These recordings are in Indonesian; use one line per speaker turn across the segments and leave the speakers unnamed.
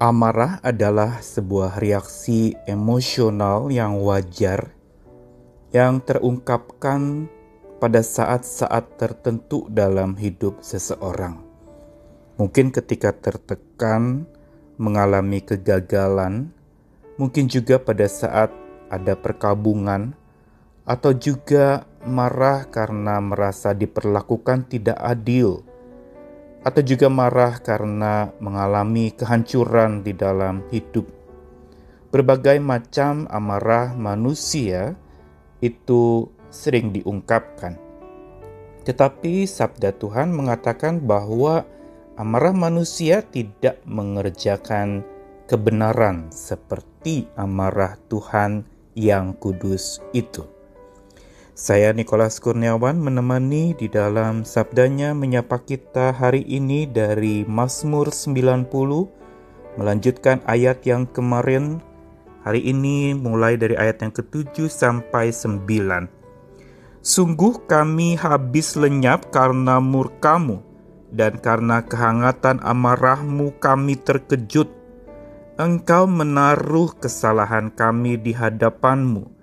Amarah adalah sebuah reaksi emosional yang wajar yang terungkapkan pada saat-saat tertentu dalam hidup seseorang. Mungkin ketika tertekan, mengalami kegagalan, mungkin juga pada saat ada perkabungan, atau juga marah karena merasa diperlakukan tidak adil atau juga marah karena mengalami kehancuran di dalam hidup. Berbagai macam amarah manusia itu sering diungkapkan. Tetapi sabda Tuhan mengatakan bahwa amarah manusia tidak mengerjakan kebenaran seperti amarah Tuhan yang kudus itu. Saya Nikolas Kurniawan menemani di dalam sabdanya menyapa kita hari ini dari Mazmur 90 melanjutkan ayat yang kemarin hari ini mulai dari ayat yang ke-7 sampai 9. Sungguh kami habis lenyap karena murkamu dan karena kehangatan amarahmu kami terkejut. Engkau menaruh kesalahan kami di hadapanmu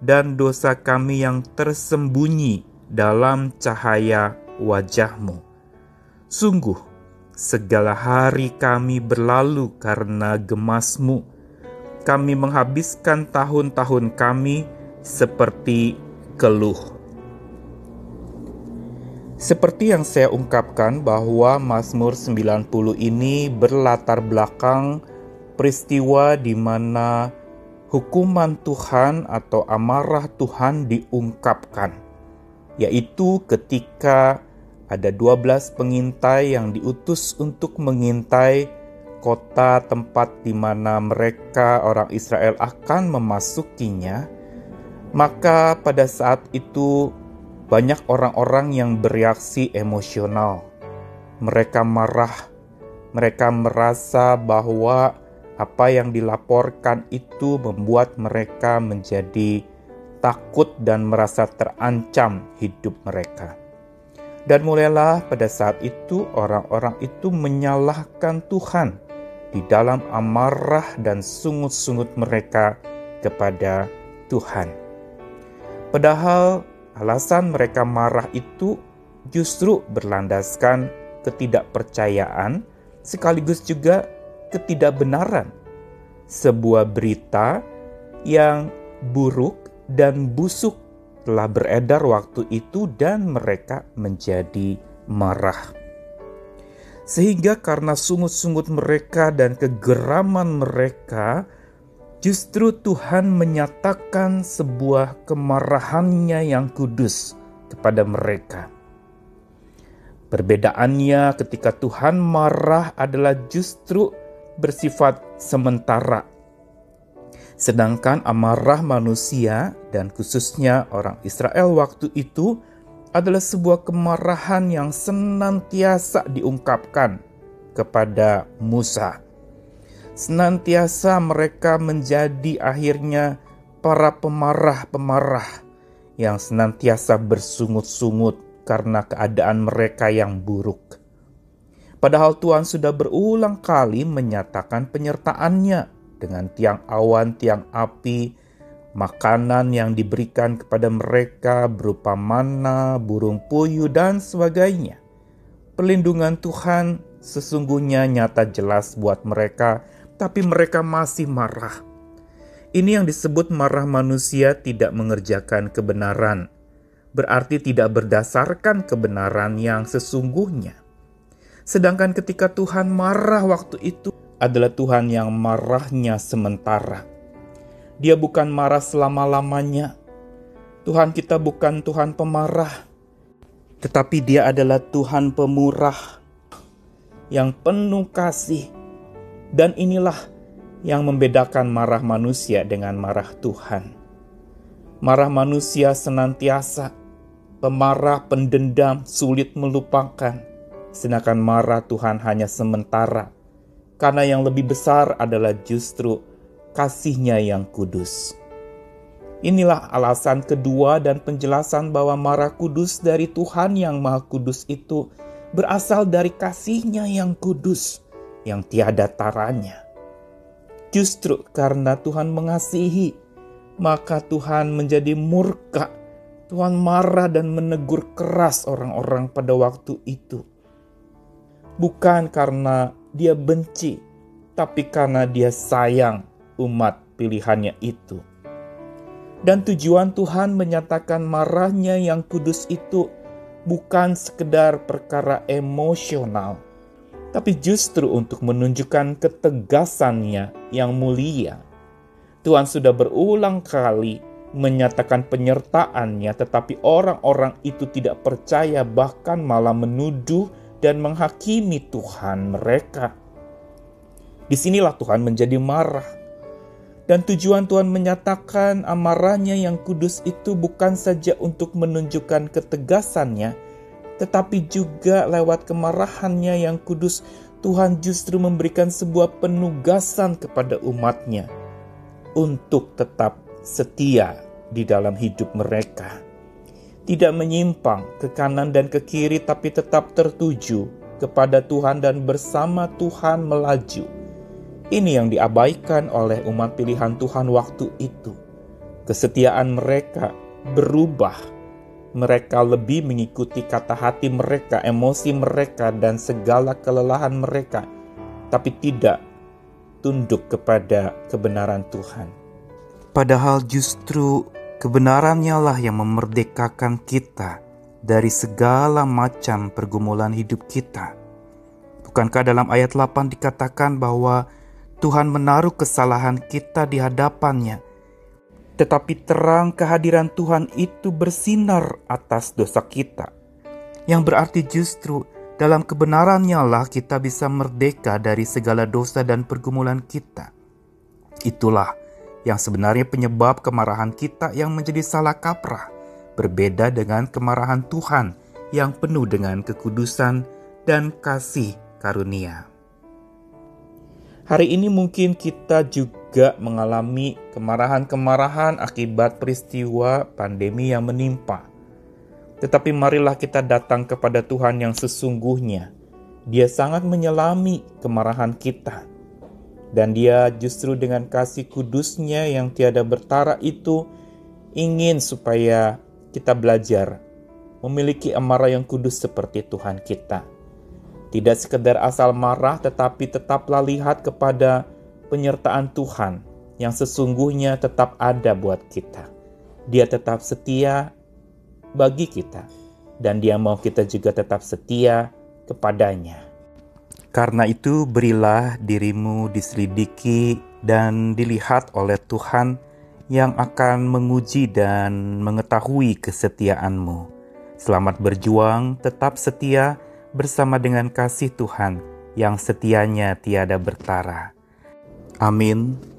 dan dosa kami yang tersembunyi dalam cahaya wajahmu. Sungguh, segala hari kami berlalu karena gemasmu. Kami menghabiskan tahun-tahun kami seperti keluh. Seperti yang saya ungkapkan bahwa Mazmur 90 ini berlatar belakang peristiwa di mana hukuman Tuhan atau amarah Tuhan diungkapkan, yaitu ketika ada 12 pengintai yang diutus untuk mengintai kota tempat di mana mereka orang Israel akan memasukinya, maka pada saat itu banyak orang-orang yang bereaksi emosional. Mereka marah, mereka merasa bahwa apa yang dilaporkan itu membuat mereka menjadi takut dan merasa terancam hidup mereka. Dan mulailah pada saat itu orang-orang itu menyalahkan Tuhan di dalam amarah dan sungut-sungut mereka kepada Tuhan. Padahal alasan mereka marah itu justru berlandaskan ketidakpercayaan sekaligus juga ketidakbenaran, sebuah berita yang buruk dan busuk telah beredar waktu itu dan mereka menjadi marah. Sehingga karena sungut-sungut mereka dan kegeraman mereka, justru Tuhan menyatakan sebuah kemarahannya yang kudus kepada mereka. Perbedaannya ketika Tuhan marah adalah justru bersifat sementara. Sedangkan amarah manusia dan khususnya orang Israel waktu itu adalah sebuah kemarahan yang senantiasa diungkapkan kepada Musa. Senantiasa mereka menjadi akhirnya para pemarah-pemarah yang senantiasa bersungut-sungut karena keadaan mereka yang buruk. Padahal Tuhan sudah berulang kali menyatakan penyertaannya dengan tiang awan, tiang api, makanan yang diberikan kepada mereka berupa mana, burung puyuh, dan sebagainya. Perlindungan Tuhan sesungguhnya nyata jelas buat mereka, tapi mereka masih marah. Ini yang disebut marah manusia tidak mengerjakan kebenaran, berarti tidak berdasarkan kebenaran yang sesungguhnya. Sedangkan ketika Tuhan marah waktu itu adalah Tuhan yang marahnya sementara. Dia bukan marah selama-lamanya. Tuhan kita bukan Tuhan pemarah, tetapi Dia adalah Tuhan pemurah yang penuh kasih. Dan inilah yang membedakan marah manusia dengan marah Tuhan. Marah manusia senantiasa, pemarah, pendendam, sulit melupakan sedangkan marah Tuhan hanya sementara, karena yang lebih besar adalah justru kasihnya yang kudus. Inilah alasan kedua dan penjelasan bahwa marah kudus dari Tuhan yang maha kudus itu berasal dari kasihnya yang kudus, yang tiada taranya. justru karena Tuhan mengasihi, maka Tuhan menjadi murka. Tuhan marah dan menegur keras orang-orang pada waktu itu. Bukan karena dia benci, tapi karena dia sayang umat pilihannya itu. Dan tujuan Tuhan menyatakan marahnya yang kudus itu bukan sekedar perkara emosional, tapi justru untuk menunjukkan ketegasannya yang mulia. Tuhan sudah berulang kali menyatakan penyertaannya, tetapi orang-orang itu tidak percaya, bahkan malah menuduh dan menghakimi Tuhan mereka. Di sinilah Tuhan menjadi marah. Dan tujuan Tuhan menyatakan amarahnya yang kudus itu bukan saja untuk menunjukkan ketegasannya, tetapi juga lewat kemarahannya yang kudus, Tuhan justru memberikan sebuah penugasan kepada umatnya untuk tetap setia di dalam hidup mereka. Tidak menyimpang ke kanan dan ke kiri, tapi tetap tertuju kepada Tuhan dan bersama Tuhan melaju ini yang diabaikan oleh umat pilihan Tuhan waktu itu. Kesetiaan mereka berubah. Mereka lebih mengikuti kata hati mereka, emosi mereka, dan segala kelelahan mereka, tapi tidak tunduk kepada kebenaran Tuhan. Padahal justru kebenarannya lah yang memerdekakan kita dari segala macam pergumulan hidup kita. Bukankah dalam ayat 8 dikatakan bahwa Tuhan menaruh kesalahan kita di hadapannya, tetapi terang kehadiran Tuhan itu bersinar atas dosa kita, yang berarti justru dalam kebenarannya lah kita bisa merdeka dari segala dosa dan pergumulan kita. Itulah yang sebenarnya penyebab kemarahan kita yang menjadi salah kaprah, berbeda dengan kemarahan Tuhan yang penuh dengan kekudusan dan kasih karunia. Hari ini mungkin kita juga mengalami kemarahan-kemarahan akibat peristiwa pandemi yang menimpa. Tetapi marilah kita datang kepada Tuhan yang sesungguhnya. Dia sangat menyelami kemarahan kita. Dan dia justru dengan kasih kudusnya yang tiada bertara itu ingin supaya kita belajar memiliki amarah yang kudus seperti Tuhan kita tidak sekedar asal marah, tetapi tetaplah lihat kepada penyertaan Tuhan yang sesungguhnya tetap ada buat kita. Dia tetap setia bagi kita, dan Dia mau kita juga tetap setia kepadanya. Karena itu, berilah dirimu diselidiki dan dilihat oleh Tuhan yang akan menguji dan mengetahui kesetiaanmu. Selamat berjuang, tetap setia bersama dengan kasih Tuhan yang setianya tiada bertara. Amin.